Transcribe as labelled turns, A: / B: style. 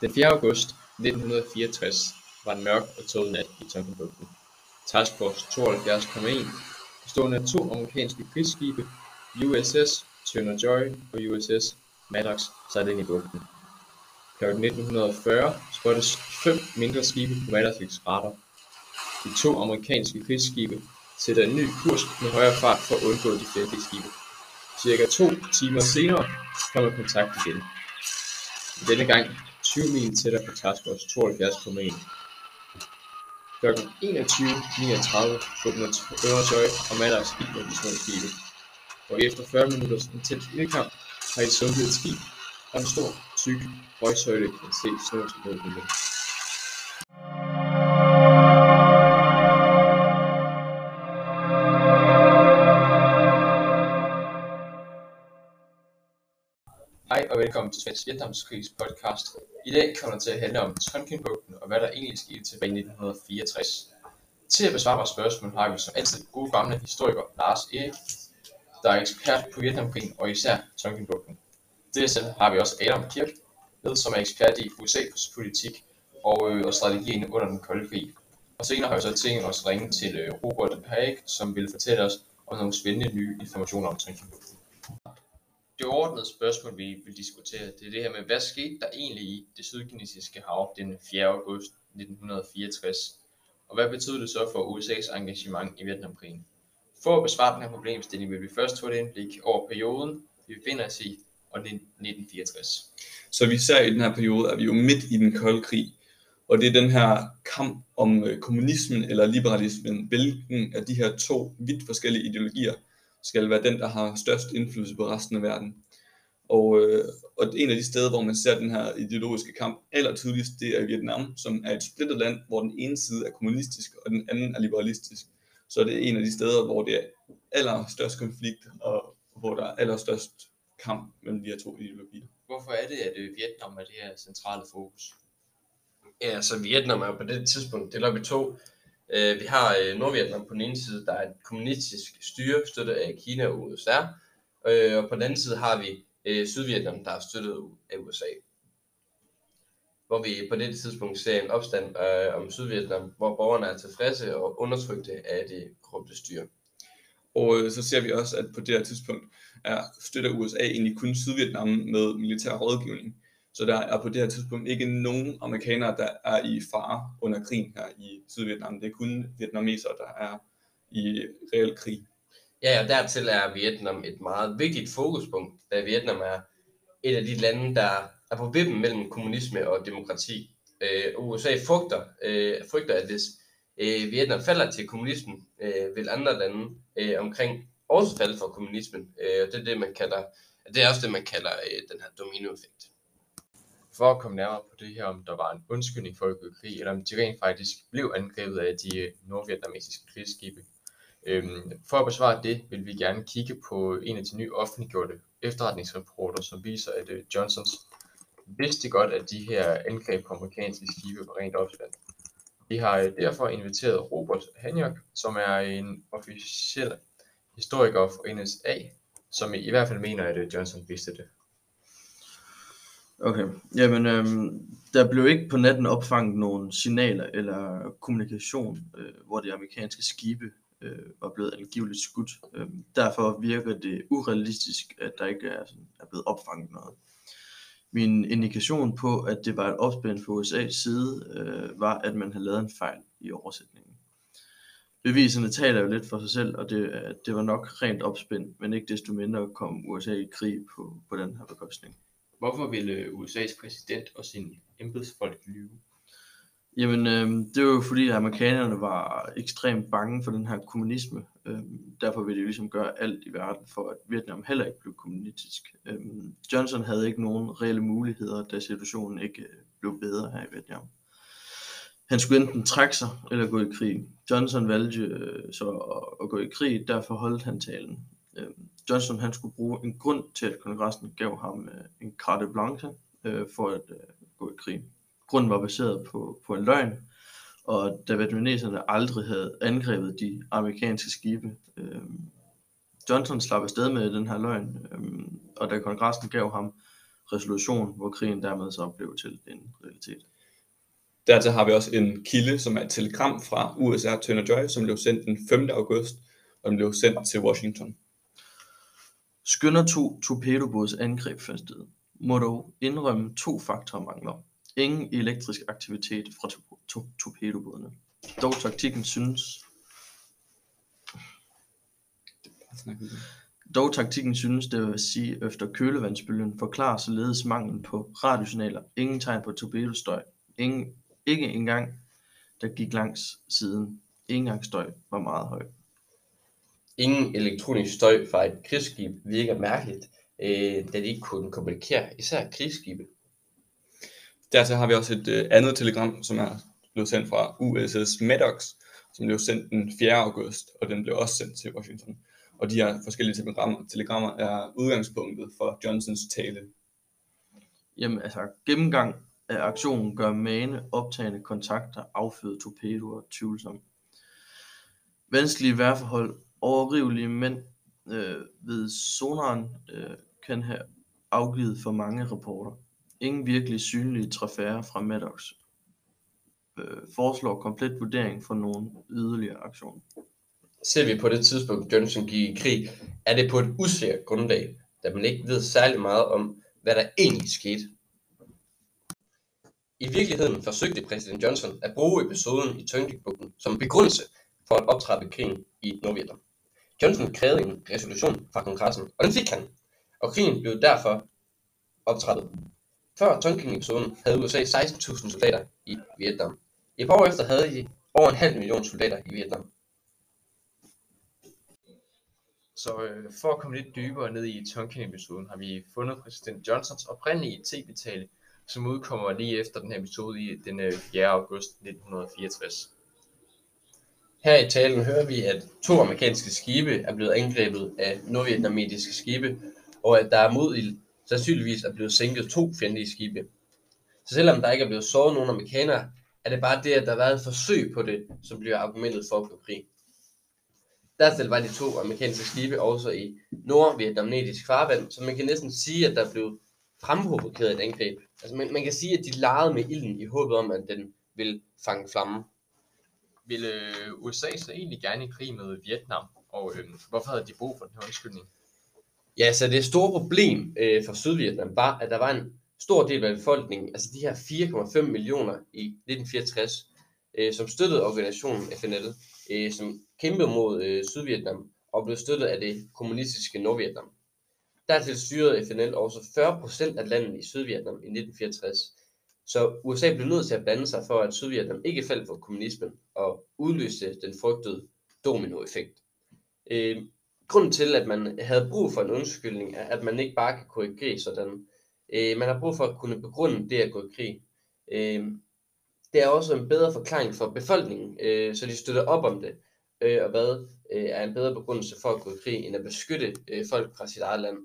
A: Den 4. august 1964 var en mørk og tåget nat i Tonkinbugten. Task Force 72,1 bestående af to amerikanske krigsskibe, USS Turner Joy og USS Maddox, sejlede ind i bugten. Kl. 1940 spottes fem mindre skibe på Maddox radar. De to amerikanske krigsskibe sætter en ny kurs med højere fart for at undgå de fjendtlige skibe. Cirka to timer senere kommer kontakt igen. Denne gang 20 mil tættere på Task Force 72,1. Kl. 21.39 den Undertøj og Maddox skib mod de små skibe. Og efter 40 minutters intens ildkamp har de sunket et skib og en stor, tyk røgsøjle kan se snor til velkommen til Svensk Vietnamskrigs podcast. I dag kommer det til at handle om Tonkinbugten og hvad der egentlig skete tilbage i 1964. Til at besvare vores spørgsmål har vi som altid gode gamle historiker Lars Erik, der er ekspert på Vietnamkrigen og især Tonkinbugten. Dertil har vi også Adam Kirk, med, som er ekspert i USA's politik og, øh, og strategien under den kolde krig. Og senere har vi så tænkt os at ringe til øh, Robert Haig, som vil fortælle os om nogle spændende nye informationer om Tonkinbugten det overordnede spørgsmål, vi vil diskutere, det er det her med, hvad skete der egentlig i det sydkinesiske hav den 4. august 1964, og hvad betød det så for USA's engagement i Vietnamkrigen? For at besvare den her problemstilling vil vi først få et indblik over perioden, vi befinder os i, og 1964.
B: Så vi ser i den her periode, at vi jo midt i den kolde krig, og det er den her kamp om øh, kommunismen eller liberalismen, hvilken af de her to vidt forskellige ideologier skal være den, der har størst indflydelse på resten af verden. Og, øh, og en af de steder, hvor man ser den her ideologiske kamp aller tydeligst, det er Vietnam, som er et splittet land, hvor den ene side er kommunistisk, og den anden er liberalistisk. Så det er en af de steder, hvor det er allerstørst konflikt, og hvor der er allerstørst kamp mellem de her to ideologier.
A: Hvorfor er det, at øh, Vietnam er det her centrale fokus?
C: Ja, så Vietnam er på det tidspunkt delt op i to. Øh, vi har øh, Nordvietnam på den ene side, der er et kommunistisk styre, støttet af Kina og USA. Øh, og på den anden side har vi øh, Sydvietnam, der er støttet af USA. Hvor vi på det tidspunkt ser en opstand øh, om Sydvietnam, hvor borgerne er tilfredse og undertrykte af det korrupte styre.
B: Og øh, så ser vi også, at på det her tidspunkt er støtter USA egentlig kun Sydvietnam med militær rådgivning. Så der er på det her tidspunkt ikke nogen amerikanere, der er i fare under krigen her i Sydvietnam. Det er kun vietnamesere, der er i reel krig.
C: Ja, og dertil er Vietnam et meget vigtigt fokuspunkt, da Vietnam er et af de lande, der er på vippen mellem kommunisme og demokrati. Øh, USA frygter, øh, frygter, at hvis øh, Vietnam falder til kommunismen, øh, vil andre lande øh, omkring også falde for kommunismen. Øh, det er det, man kalder, det er også det, man kalder øh, den her dominoeffekt
A: for at komme nærmere på det her, om der var en undskyldning for at gå i krig, eller om de rent faktisk blev angrebet af de øh, nordvietnamesiske krigsskibe. Øhm, for at besvare det, vil vi gerne kigge på en af de nye offentliggjorte efterretningsrapporter, som viser, at øh, Johnsons vidste godt, at de her angreb på amerikanske skibe var rent opstand. Vi har øh, derfor inviteret Robert Hanjok, som er en officiel historiker for NSA, som i hvert fald mener, at øh, Johnson vidste det.
D: Okay, jamen øhm, der blev ikke på natten opfanget nogen signaler eller kommunikation, øh, hvor de amerikanske skibe øh, var blevet angiveligt skudt. Øhm, derfor virker det urealistisk, at der ikke er, sådan, er blevet opfanget noget. Min indikation på, at det var et opspænd fra USA's side, øh, var, at man havde lavet en fejl i oversætningen. Beviserne taler jo lidt for sig selv, og det, øh, det var nok rent opspænd, men ikke desto mindre kom USA i krig på, på den her bekostning.
A: Hvorfor ville øh, USA's præsident og sine embedsfolk lyve?
D: Jamen, øh, det var jo fordi, at amerikanerne var ekstremt bange for den her kommunisme. Øh, derfor ville de ligesom gøre alt i verden for, at Vietnam heller ikke blev kommunistisk. Øh, Johnson havde ikke nogen reelle muligheder, da situationen ikke øh, blev bedre her i Vietnam. Han skulle enten trække sig eller gå i krig. Johnson valgte øh, så at, at gå i krig, derfor holdt han talen. Øh, Johnson han skulle bruge en grund til, at kongressen gav ham øh, en carte blanche øh, for at øh, gå i krig. Grunden var baseret på, på en løgn, og da vietnameserne aldrig havde angrebet de amerikanske skibe. Øh, Johnson slap afsted med den her løgn, øh, og da kongressen gav ham resolution, hvor krigen dermed så blev til en realitet.
B: Dertil har vi også en kilde, som er et telegram fra USA Turner Joy, som blev sendt den 5. august, og den blev sendt til Washington.
D: Skynder to torpedobåds angreb fandt sted, må dog indrømme to faktorer mangler. Ingen elektrisk aktivitet fra to- to- torpedobådene. Dog taktikken synes Dog taktikken synes det vil sige efter kølevandsbølgen forklarer således manglen på radiosignaler, ingen tegn på torpedostøj, ingen, ikke engang der gik langs siden. Engangsstøj var meget høj.
C: Ingen elektronisk støj fra et krigsskib virker mærkeligt, øh, da de ikke kunne kommunikere, især krigsskibe.
B: Dertil har vi også et øh, andet telegram, som er blevet sendt fra USS Maddox, som blev sendt den 4. august, og den blev også sendt til Washington. Og de her forskellige telegrammer, telegrammer er udgangspunktet for Johnsons tale.
D: Jamen altså, gennemgang af aktionen gør mane optagende kontakter afføde torpedoer tvivlsom. Vanskelige vejrforhold, overrivelige mænd øh, ved sonaren øh, kan have afgivet for mange rapporter. Ingen virkelig synlige trafærer fra Maddox øh, foreslår komplet vurdering for nogen yderligere aktion.
C: Ser vi på det tidspunkt, Johnson gik i krig, er det på et usikkert grundlag, da man ikke ved særlig meget om, hvad der egentlig skete. I virkeligheden forsøgte præsident Johnson at bruge episoden i Tonkinbugten som begrundelse for at optrappe krigen i Nordvietnam. Johnson krævede en resolution fra kongressen, og den fik han, og krigen blev derfor optrappet. Før Tonkin-episoden havde USA 16.000 soldater i Vietnam. Et par år efter havde de over en halv million soldater i Vietnam.
A: Så øh, for at komme lidt dybere ned i Tonkin-episoden, har vi fundet præsident Johnsons oprindelige tv-tale, som udkommer lige efter den her episode i den øh, 4. august 1964.
C: Her i talen hører vi, at to amerikanske skibe er blevet angrebet af nordvietnamesiske skibe, og at der er mod sandsynligvis er blevet sænket to fjendtlige skibe. Så selvom der ikke er blevet såret nogen amerikanere, er det bare det, at der har været et forsøg på det, som bliver argumentet for at gå krig. Dertil var de to amerikanske skibe også i nordvietnamesisk farvand, så man kan næsten sige, at der blev fremprovokeret et angreb. Altså man, man kan sige, at de legede med ilden i håbet om, at den ville fange flammen.
A: Ville øh, USA så egentlig gerne i krig med Vietnam, og øh, hvorfor havde de brug for den her undskyldning?
C: Ja, så det store problem øh, for Sydvietnam var, at der var en stor del af befolkningen, altså de her 4,5 millioner i 1964, øh, som støttede organisationen FNL, øh, som kæmpede mod øh, Sydvietnam og blev støttet af det kommunistiske Nordvietnam. Dertil styrede FNL også 40% af landet i Sydvietnam i 1964. Så USA blev nødt til at blande sig for, at Sydvietnam ikke faldt for kommunismen og udløste den frygtede dominoeffekt. Øh, grunden til, at man havde brug for en undskyldning, er, at man ikke bare kan gå i krig sådan. Øh, man har brug for at kunne begrunde det at gå i krig. Øh, det er også en bedre forklaring for befolkningen, øh, så de støtter op om det, øh, og hvad øh, er en bedre begrundelse for at gå i krig, end at beskytte øh, folk fra sit eget land.